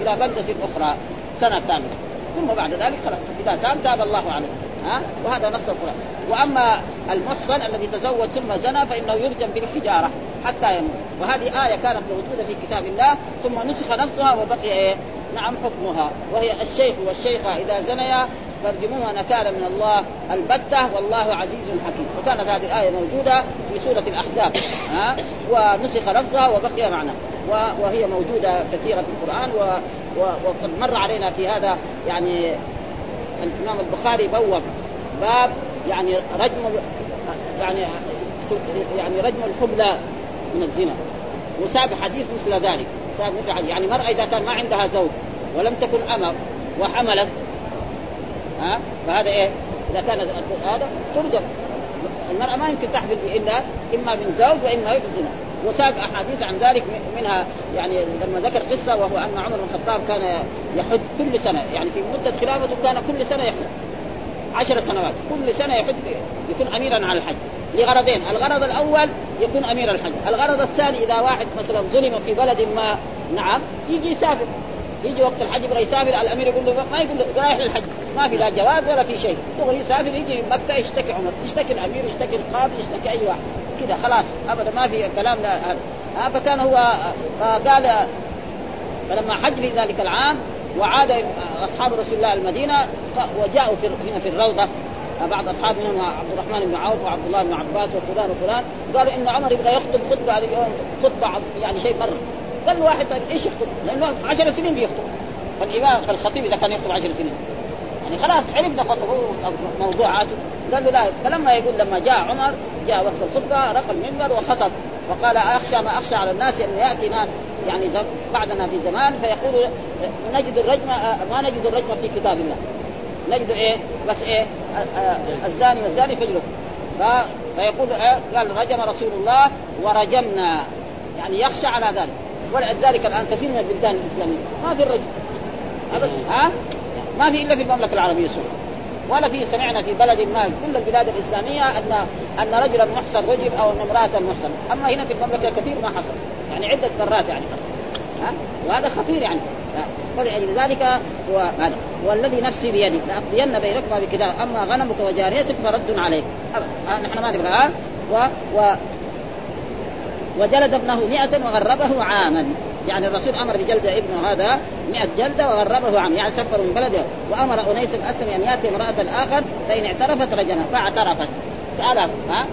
إلى بلدة أخرى سنة كامله ثم بعد ذلك خلاص إذا تاب تاب الله عليه. ها؟ وهذا نص القرآن. وأما المحصن الذي تزوج ثم زنى فإنه يرجم بالحجارة حتى يموت. وهذه آية كانت موجودة في كتاب الله ثم نسخ نفسها وبقي إيه؟ نعم حكمها. وهي الشيخ والشيخة إذا زنيا فارجموها نكالا من الله البتة والله عزيز حكيم. وكانت هذه الآية موجودة في سورة الأحزاب ها؟ ونسخ لفظها وبقي معنى وهي موجودة كثيرة في. و... وقد مر علينا في هذا يعني الإمام البخاري بوب باب يعني رجم يعني يعني رجم الحبلى من الزنا. وساق حديث مثل ذلك. ساق مثل حديث يعني مرأة إذا كان ما عندها زوج ولم تكن أمر وحملت ها؟ فهذا إيه؟ إذا كان هذا ترجم المرأة ما يمكن تحمل إلا إما من زوج وإما بزنا وساق أحاديث عن ذلك منها يعني لما ذكر قصة وهو أن عمر بن الخطاب كان يحج كل سنة. يعني في مدة خلافته كان كل سنة يحج. عشر سنوات. كل سنة يحج يكون أميرا على الحج. لغرضين. الغرض الأول يكون أمير الحج. الغرض الثاني إذا واحد مثلا ظلم في بلد ما نعم يجي يسافر. يجي وقت الحج يبغى يسافر الأمير يقول له ما يقول له رايح للحج. ما في لا جواز ولا في شيء. يبغى يسافر يجي من مكة يشتكي عمر يشتكي الأمير يشتكي القاضي يشتكي أي واحد. كذا خلاص. أبدا ما في كلام لا فكان هو فقال فلما حج في ذلك العام وعاد أصحاب رسول الله المدينة وجاءوا في هنا في الروضة. بعض أصحاب منهم عبد الرحمن بن عوف وعبد الله بن عباس وفلان وفلان. قالوا إن عمر يبغى يخطب خطبة اليوم خطبة يعني شيء مرة. قال واحد طيب إيش يخطب؟ لأنه 10 سنين بيخطب. فالإمام فالخطيب إذا كان يخطب 10 سنين. يعني خلاص عرفنا خطبه موضوعاته قال له لا فلما يقول لما جاء عمر جاء وقت الخطبة رقى المنبر وخطب. وقال أخشى ما أخشى على الناس انه يأتي ناس يعني بعدنا في زمان فيقول نجد الرجم ما نجد الرجم في كتاب الله. نجد إيه؟ بس إيه؟ الزاني والزاني فجره فيقول إيه؟ قال رجم رسول الله ورجمنا. يعني يخشى على ذلك. ولذلك الآن كثير من البلدان الإسلامية. ما في الرجم. ابدا ها؟ ما في إلا في المملكة العربية السعوديه ولا في سمعنا في بلد ما كل البلاد الإسلامية أن أن رجلا محصن رجم أو أن امرأة محصن أما هنا في المملكة كثير ما حصل. يعني عدة مرات يعني حصل. ها؟ وهذا خطير يعني. فلأجل ذلك هو هذا. والذي نفسي بيدي لأقضين بينكما بكتاب أما غنمك وجاريتك فرد عليك. نحن ما نقرأ. و, و وجلد ابنه مئة وغربه عاما. يعني الرسول أمر بجلد ابنه هذا 100 جلدة وغربه عام يعني سفر من بلده وأمر أنيس الاسلم أن يأتي امرأة اخر فإن اعترفت رجمها فاعترفت. سألها ها؟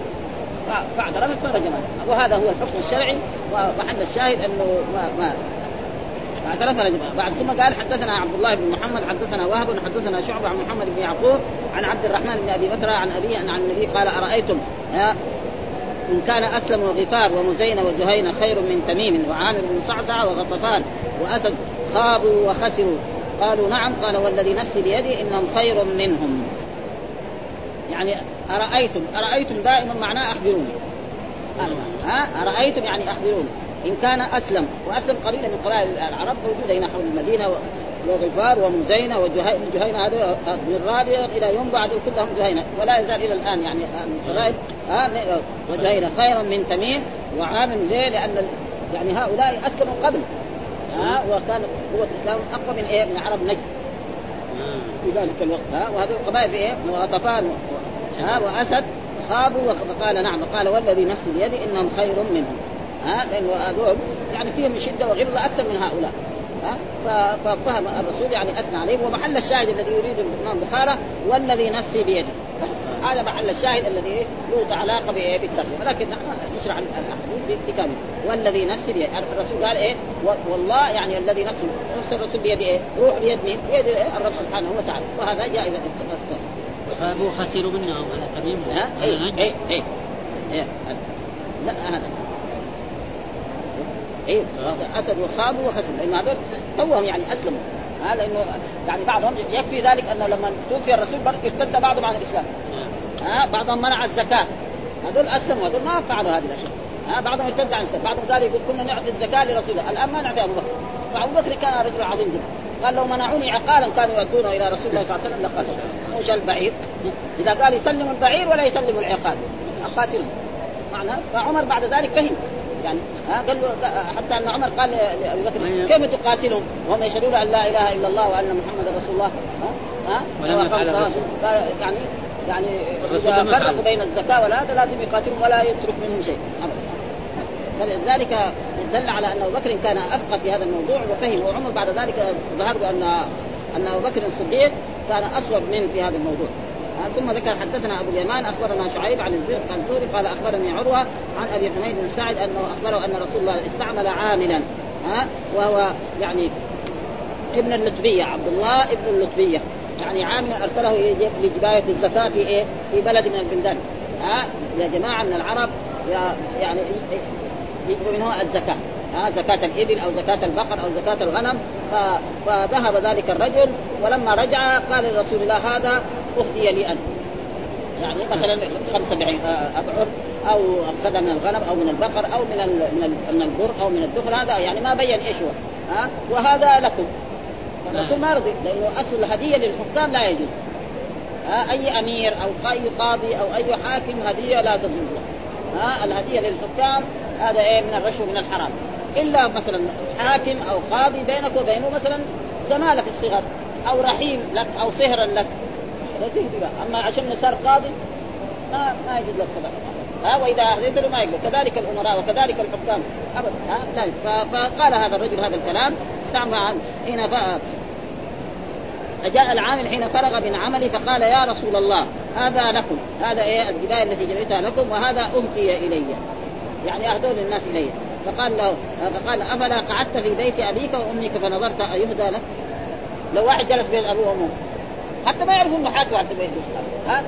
فاعترفت فرجمها وهذا هو الحكم الشرعي ومحل الشاهد أنه ما, ما اعترف بعد ثم قال حدثنا عبد الله بن محمد حدثنا وهب حدثنا شعبة عن محمد بن يعقوب عن عبد الرحمن بن أبي بكر عن أبيه عن النبي قال أرأيتم؟ إن كان أسلم وغفار ومزينة وجهينة خير من تميم وعامر بن صعصع وغطفان وأسد خابوا وخسروا. قالوا نعم قال والذي نفسي بيدي إنهم خير منهم. يعني أرأيتم أرأيتم دائما معناه أخبروني. ها؟ أرأيتم يعني أخبروني. إن كان أسلم وأسلم قبيلة من قبائل العرب موجودة هنا حول المدينة وغفار ومزينة وجهينة هذا من رابع إلى يوم بعد كلهم جهينة. ولا يزال إلى الآن يعني القبائل وجهينة خيرا من تميم وعامل ليه؟ لأن يعني هؤلاء أسلموا قبل. ها وكان قوة الإسلام أقوى من إيه؟ من عرب نجد في ذلك الوقت. ها وهذه القبائل في إيه؟ وغطفان ها وأسد خابوا وقال نعم قال والذي نفسي بيدي إنهم خير منهم. ها لأنه هذول يعني فيهم شدة وغلظة أكثر من هؤلاء. ها؟ ففهم الرسول يعني أثنى عليه ومحل الشاهد الذي يريد الإمام بخارى والذي نفسي بيده. هذا محل الشاهد الذي له علاقة بالترجمه ولكن نحن نشرح الاحاديث بكامل. والذي نفسي بيده. الرسول قال إيه؟ والله يعني الذي نفسي نفس الرسول بيده إيه؟ روح بيد مين؟ بيد إيه؟ الرب سبحانه وتعالى. وهذا جائزه خابوا خسروا منهم هذا تميم. ها؟ إيه إيه إيه, إيه. لا هذا أيوه أسد وخابوا وخسروا لأن هذول توهم يعني أسلموا. ها لأنه يعني بعضهم يكفي ذلك أنه لما توفي الرسول ارتد بعضهم عن الإسلام. ها بعضهم منع الزكاة. هذول أسلموا هذول ما فعلوا هذه الأشياء. ها بعضهم ارتد عن الاسلام بعضهم قال يقول كنا نعطي الزكاة لرسول الله الآن ما نعطي أبو بكر. فأبو بكر كان رجل عظيم جدا. قال لو منعوني عقالا كانوا يؤدونه إلى رسول الله صلى الله عليه وسلم لقاتلوا مش البعير. إذا قال يسلم البعير ولا يسلم العقال. أقاتلهم. معنى فعمر بعد ذلك فهم. يعني ها قال له حتى أن عمر قال لابي بكر. كيف تقاتلهم؟ وهم يشهدون أن لا إله إلا الله وأن محمدا رسول الله. ها ها قال يعني يعني إذا فرقوا بين الزكاة والهذا لازم يقاتلهم ولا يترك منهم شيء فلذلك دل على أن أبو بكر كان أفقه في هذا الموضوع وفهم وعمر بعد ذلك ظهر بأن أن أبو بكر الصديق كان أصوب منه في هذا الموضوع. ثم ذكر حدثنا أبو اليمان أخبرنا شعيب عن الزهري قال أخبرني عروة عن أبي حميد بن سعد أنه أخبره أن رسول الله استعمل عاملا ها؟ وهو يعني ابن اللتبيه عبد الله ابن اللتبيه يعني عامل أرسله لجباية الزكاة في إيه؟ في بلد من البلدان ها؟ يا جماعة من العرب يعني يجب منها الزكاة ها؟ زكاة الإبل أو زكاة البقر أو زكاة الغنم. فذهب ذلك الرجل ولما رجع قال لرسول الله هذا أهدي لي أنا. يعني مثلا خمسة أبعر أو كذا من الغنم أو من البقر أو من من من البر أو من الدخل هذا يعني ما بين إيش هو ها؟ وهذا لكم. الرسول ما رضي لأنه أصل الهدية للحكام لا يجوز. ها؟ أي أمير أو اي قاضي أو أي حاكم هدية لا تجوز له ها؟ الهدية للحكام هذا إيه؟ من الرشوة من الحرام. إلا مثلا حاكم أو قاضي بينك وبينه مثلا زمالة في الصغر أو رحيم لك أو صهرا لك. أما عشان صار قاضي ما ما يجوز لك كذا ها؟ وإذا اهديت له ما يقبل. كذلك الأمراء وكذلك الحكام. ابدا. ها؟ فقال هذا الرجل هذا الكلام استعمل حين فجاء العامل حين فرغ من عمله فقال يا رسول الله هذا لكم. هذا إيه؟ الجبال التي جبلتها لكم وهذا اهدي إلي. يعني اهدوا للناس إلي. فقال له فقال أفلا قعدت في بيت أبيك وأمك فنظرت أيهدى لك؟ لو واحد جلس بين أبوه وأمه. حتى ما يعرفوا انه حاكم عند بيته ها؟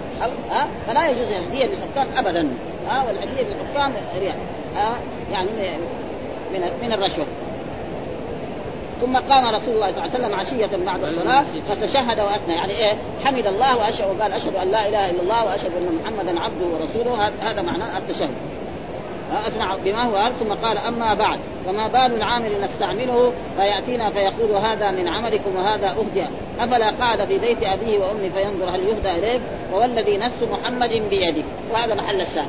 ها؟ فلا يجوز الهديه للحكام ابدا. ها؟ والهديه للحكام ريال ها؟ يعني من من الرشوة. ثم قام رسول الله صلى الله عليه وسلم عشية بعد الصلاة فتشهد وأثنى. يعني إيه؟ حمد الله وأشهد وقال أشهد أن لا إله إلا الله وأشهد أن محمدا عبده ورسوله. هذا معناه التشهد. أثنى بما هو ثم قال أما بعد فما بال العامل نستعمله فيأتينا فيقول هذا من عملكم وهذا أهدى أفلا قعد في بيت أبيه وأمه فينظر هل يهدى إليه؟ والذي نفس محمد بيده. وهذا محل الشاهد.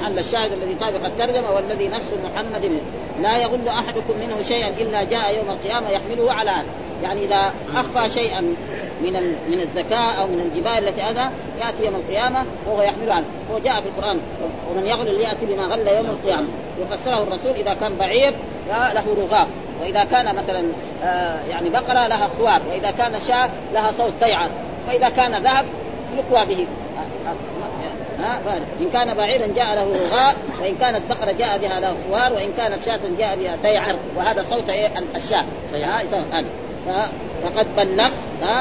محل الشاهد الذي طابق الترجمة والذي نفس محمد لا يغل أحدكم منه شيئا إلا جاء يوم القيامة يحمله على عاد يعني إذا أخفى شيئا من من الزكاة أو من الجبال التي هذا يأتي يوم القيامة وهو يحمل عنه. هو جاء في القرآن ومن يغل ليأتي بما غل يوم القيامة. وفسره الرسول إذا كان بعير له رغاء وإذا كان مثلا آه يعني بقرة لها خوار. وإذا كان شاة لها صوت تيعر. وإذا كان ذهب يقوى به. ها إن كان بعيرا جاء له رغاء وإن كانت بقرة جاء بها له خوار وإن كانت شاة جاء بها تيعر. وهذا صوت إيه؟ الشاة. فقد بلغ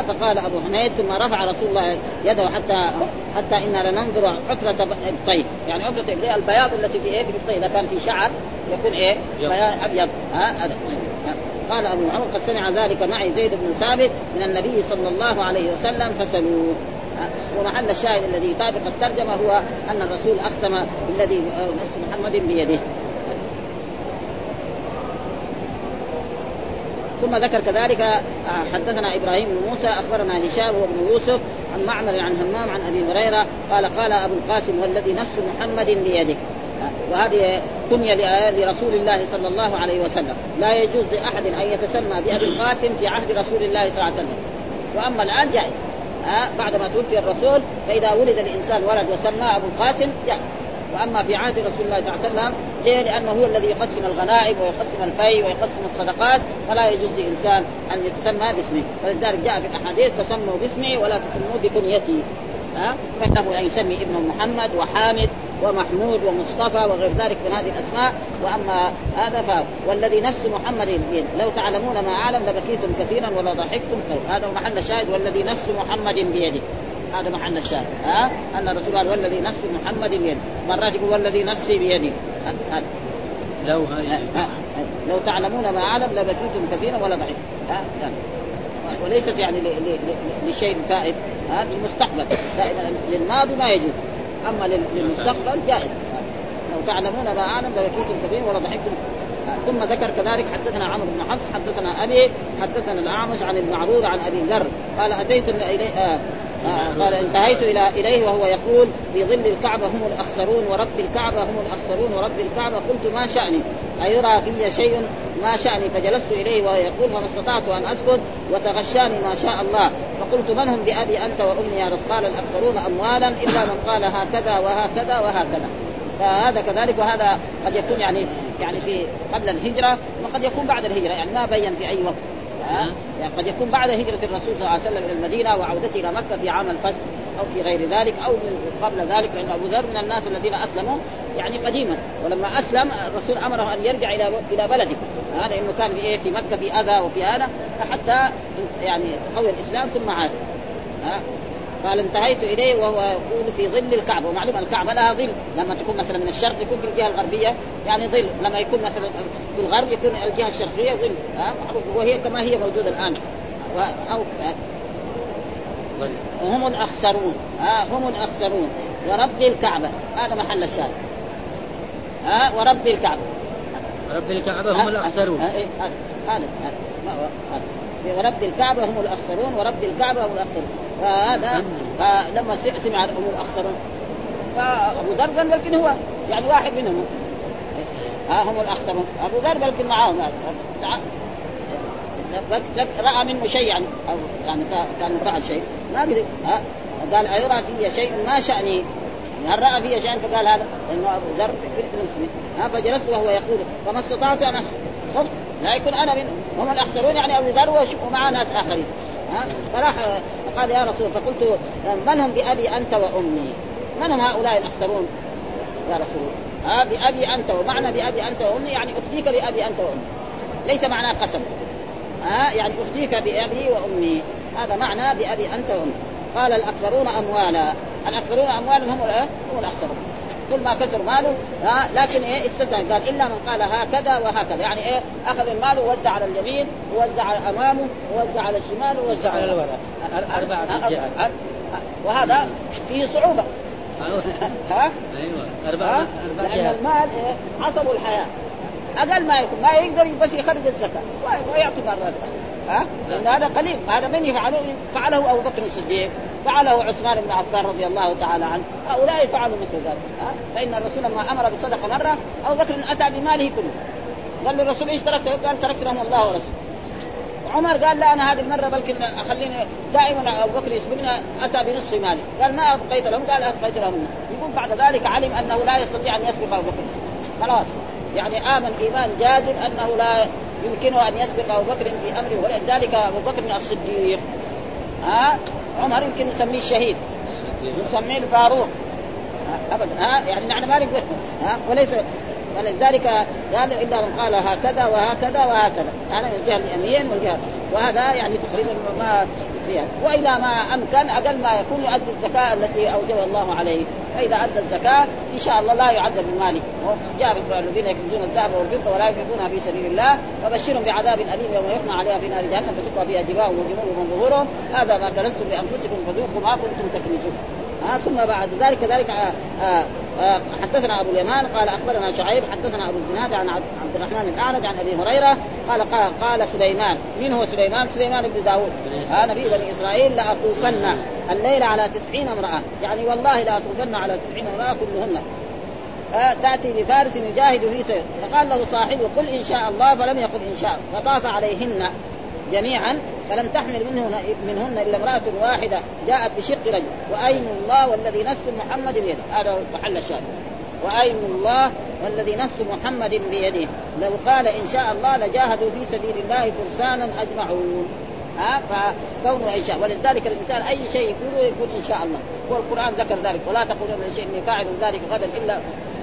فقال أبو حميد ثم رفع رسول الله يده حتى حتى أنا لننظر حفرة الطيب يعني حفرة البياض التي في إيه؟ في إذا كان في شعر يكون إيه؟ بياض أبيض ها هذا قال أبو عمر قد سمع ذلك معي زيد بن ثابت من النبي صلى الله عليه وسلم فسلوه. ومحل الشاهد الذي يطابق الترجمة هو أن الرسول أقسم بالذي نفس محمد بيده. ثم ذكر كذلك آه، حدثنا إبراهيم بن موسى أخبرنا هشام وابن يوسف عن معمر عن همام عن أبي هريرة قال قال أبو القاسم والذي نفس محمد بيده. آه، وهذه كنية لرسول الله صلى الله عليه وسلم. لا يجوز لأحد أن يتسمى بأبي القاسم في عهد رسول الله صلى الله عليه وسلم. وأما الآن جائز. آه، بعد ما توفي الرسول فإذا ولد الإنسان ولد وسماه أبو القاسم جائز. وأما في عهد رسول الله صلى الله عليه وسلم ليه؟ لأنه هو الذي يقسم الغنائم ويقسم الفي ويقسم الصدقات فلا يجوز لإنسان أن يتسمى باسمه. ولذلك جاء في الأحاديث تسموا باسمي ولا تسموا بكنيتي. ها؟ فإنه يسمي ابن محمد وحامد ومحمود ومصطفى وغير ذلك من هذه الأسماء. وأما هذا ف والذي نفس محمد بيده لو تعلمون ما أعلم لبكيتم كثيرا ولا ضحكتم هذا محل الشاهد والذي نفس محمد بيده. هذا محل الشاهد. ها؟ أن الرسول قال والذي نفس محمد بيده مرات يقول والذي نفسي بيده لو لو تعلمون ما أعلم لبكيتم كثيرا ولا ضحكتم ها؟ وليست يعني لشيء فائد ها؟ للمستقبل. للماضي ما يجوز. أما للمستقبل جائز. لو تعلمون ما أعلم لبكيتم كثيرا ولا ضحكتم ثم ذكر كذلك حدثنا عمرو بن حفص حدثنا أبي حدثنا الأعمش عن المعروض عن أبي ذر. قال أتيت الي آه قال انتهيت إلى إليه وهو يقول في ظل الكعبة هم الأخسرون ورب الكعبة هم الأخسرون ورب الكعبة قلت ما شأني؟ أيرى في شيء ما شأني؟ فجلست إليه وهو يقول فما استطعت أن أسكت وتغشاني ما شاء الله. فقلت من هم بأبي أنت وأمي يا رسول قال الاكثرون اموالا إلا من قال هكذا وهكذا وهكذا. فهذا كذلك وهذا قد يكون يعني يعني في قبل الهجرة وقد يكون بعد الهجرة يعني ما بين في أي وقت. يعني قد يكون بعد هجرة الرسول صلى الله عليه وسلم إلى المدينة وعودته إلى مكة في عام الفتح أو في غير ذلك أو قبل ذلك لأن أبو ذر من الناس الذين أسلموا يعني قديما. ولما أسلم الرسول أمره أن يرجع إلى إلى بلده هذا إنه كان في إيه؟ في مكة في أذى وفي هذا حتى يعني تقوي الإسلام ثم عاد قال انتهيت إليه وهو يقول في ظل الكعبة. ومعلوم الكعبة لها ظل. لما تكون مثلا من الشرق يكون في الجهة الغربية يعني ظل. لما يكون مثلا في الغرب يكون الجهة الشرقية ظل. ها؟ وهي كما هي موجودة الآن. و... أو وهم الأخسرون. ها؟ هم الأخسرون. ورب الكعبة. هذا محل الشاهد. ها؟ ورب الكعبة. رب الكعبة هم الأخسرون. إيه، هذا. ورب الكعبة هم الأخسرون. ورب الكعبة هم الأخسرون. فهذا لما سمع هم الاخسرون فأبو ذر قال لكن هو يعني واحد منهم. ها هم الاخسرون أبو ذر بلكن معاهم رأى منه شيء يعني أو يعني كان فعل شيء. ما قدر. قال أيرى في شيء ما شأني. يعني هل رأى في شيء فقال هذا. انه أبو ذر مسلم ها فجلست وهو يقول فما استطعت أن خفت لا يكون أنا من هم الاخسرون يعني أبو ذر ومع ناس آخرين. ها؟ فراح قال يا رسول فقلت من هم بأبي أنت وأمي؟ من هم هؤلاء الأخسرون؟ يا رسول الله. ها؟ بأبي أنت ومعنى بأبي أنت وأمي يعني افديك بأبي أنت وأمي. ليس معناه قسم. ها؟ يعني افديك بأبي وأمي. هذا معنى بأبي أنت وأمي. قال الأكثرون أموالا. الأكثرون اموالا هم هم الأخسرون. كل ما كثر ماله ها لكن إيه استثنى قال إلا من قال هكذا وهكذا. يعني إيه أخذ المال ووزع على اليمين ووزع أمامه ووزع على الشمال ووزع على الولد أربعة وهذا فيه صعوبة. [LAUGHS] ها؟ أيوه أربعة لأن المال إيه؟ عصب الحياة. أقل ما يكون ما يقدر بس يخرج الزكاة. ويعطي مرات ها؟ لأن هذا قليل. هذا من يفعله فعله أبو بكر الصديق فعله عثمان بن عفان رضي الله تعالى عنه. هؤلاء فعلوا مثل ذلك فإن الرسول لما أمر بصدقة مرة أبو بكر أتى بماله كله. قال للرسول إيش تركت؟ قال تركت لهم الله ورسوله. عمر قال لا أنا هذه المرة بلكن أخليني دائما أبو بكر يسبقنا أتى بنصف مالي. قال ما أبقيت لهم؟ قال أبقيت لهم النصف. يقول بعد ذلك علم أنه لا يستطيع أن يسبق أبو بكر خلاص. يعني آمن إيمان جازم أنه لا يمكنه أن يسبق أبو بكر في أمره ولذلك أبو بكر الصديق. ها؟ عمر يمكن نسميه الشهيد نسميه الفاروق. ابدا. ها؟ يعني نحن ما نقدر. ها؟ وليس ولذلك قال إلا من قال هكذا وهكذا وهكذا. يعني الجهة اليمين والجهه وهذا يعني تقريبا ما فيها. وإلى ما أمكن أقل ما يكون يؤدي الزكاة التي اوجبها الله عليه. فإذا أدى الزكاة إن شاء الله لا يعذب بماله جاء الذين يكنزون الذهب والفضة ولا ينفقونها في سبيل الله. فبشرهم بعذاب أليم يوم يحمى عليها في نار جهنم فتقوى بها جباههم وجنوبهم وظهورهم. هذا ما كنزتم لأنفسكم فذوقوا ما كنتم تكنزون. آه ثم بعد ذلك كذلك آه آه آه حدثنا أبو اليمان قال أخبرنا شعيب حدثنا أبو الزناد عن عبد الرحمن الأعرج عن أبي هريرة قال قال, قال سليمان من هو سليمان؟ سليمان بن داود. آه نبي بني إسرائيل لاطوفن الليل على تسعين امرأة. يعني والله لاطوفن على تسعين امرأة كلهن. آه تأتي بفارس يجاهد في سير فقال له صاحبه قل إن شاء الله فلم يقل إن شاء فطاف عليهن جميعا. فلم تحمل منهن منهن إلا امرأة واحدة. جاءت بشق رجل. وايم الله والذي نفس محمد بيده؟ هذا محل الشاهد. وايم الله والذي نفس محمد بيده؟ لو قال إن شاء الله لجاهدوا في سبيل الله فرسانا أجمعون. ها فكونه إن شاء ولذلك الإنسان أي شيء يقوله يقول إن شاء الله. والقرآن ذكر ذلك. ولا تقولون لشيء اني فاعل ذلك غدا إلا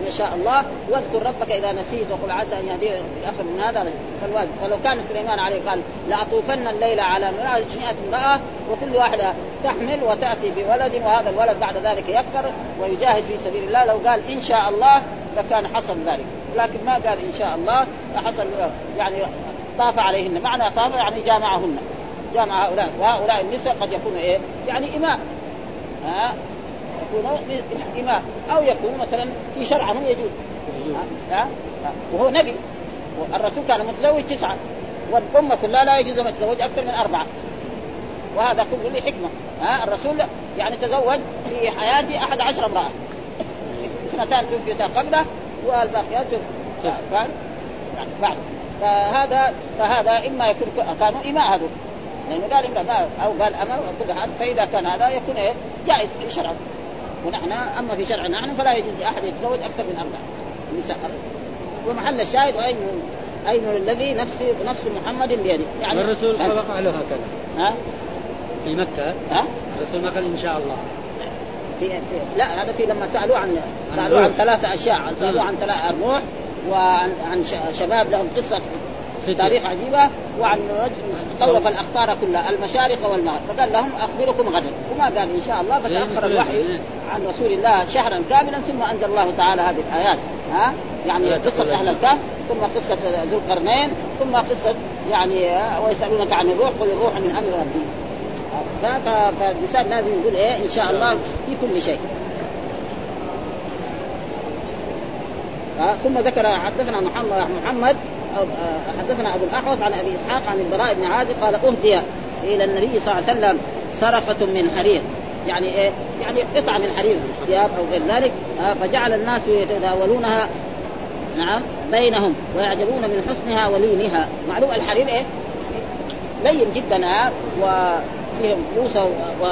ان شاء الله. واذكر ربك إذا نسيت وقل عسى أن يهديني في اخر من هذا. فالواجب. فلو كان سليمان عليه قال لأطوفن الليل على 100 امرأة وكل واحدة تحمل وتأتي بولد وهذا الولد بعد ذلك يكبر ويجاهد في سبيل الله. لو قال إن شاء الله لكان حصل ذلك. لكن ما قال إن شاء الله فحصل يعني طاف عليهن. معنى طاف يعني جامعهن. جامع هؤلاء وهؤلاء النساء قد يكونوا إيه؟ يعني اماء ها؟ يكونوا اماء أو يكون مثلا في شرعهم يجوز. ها؟ وهو نبي. الرسول كان متزوج تسعه والأمة كلها لا يجوز أن تتزوج أكثر من أربعة. وهذا كله له حكمة. ها؟ الرسول يعني تزوج في حياته أحد عشر امرأة. اثنتان توفيتا قبله والباقيات فاهم يعني بعد. فهذا فهذا إما يكون كانوا إماء هذول. لأنه قال إمرأة أو قال أمر أو كل حال فإذا كان هذا يكون إيه؟ جائز في شرع. ونحن أما في شرعنا نحن فلا يجوز لأحد يتزوج أكثر من أربعة نساء. ومحل الشاهد واين أين الذي نفس نفس محمد بيده؟ يعني الرسول فعله هكذا. ها؟ في مكة؟ ها؟ الرسول ما قال إن شاء الله. في, في لا هذا في لما سألوه عن سألوه عن ثلاثة أشياء. سألوه عن ثلاث الروح وعن عن شباب لهم قصة تاريخ عجيبة وعن رجل طوف الاخطار كلها المشارق والمغرب. فقال لهم أخبركم غدا. وما قال إن شاء الله فتاخر الوحي عن رسول الله شهرا كاملا ثم أنزل الله تعالى هذه الآيات. ها؟ يعني قصة أهل الكهف ثم قصة ذو القرنين ثم قصة يعني ويسألونك عن الروح قل الروح من أمر ربي. فالإنسان لازم يقول إيه؟ إن شاء الله في كل شيء. ثم ذكر حدثنا محمد محمد حدثنا أبو الأحوص عن أبي إسحاق عن البراء بن عازب قال أهدي إلى النبي صلى الله عليه وسلم سرقة من حرير يعني إيه؟ يعني قطعه من حرير ثياب أو غير ذلك آه، فجعل الناس يتداولونها نعم بينهم ويعجبون من حسنها ولينها معلوم الحرير إيه؟ لين جدا ها وفيهم فلوس و...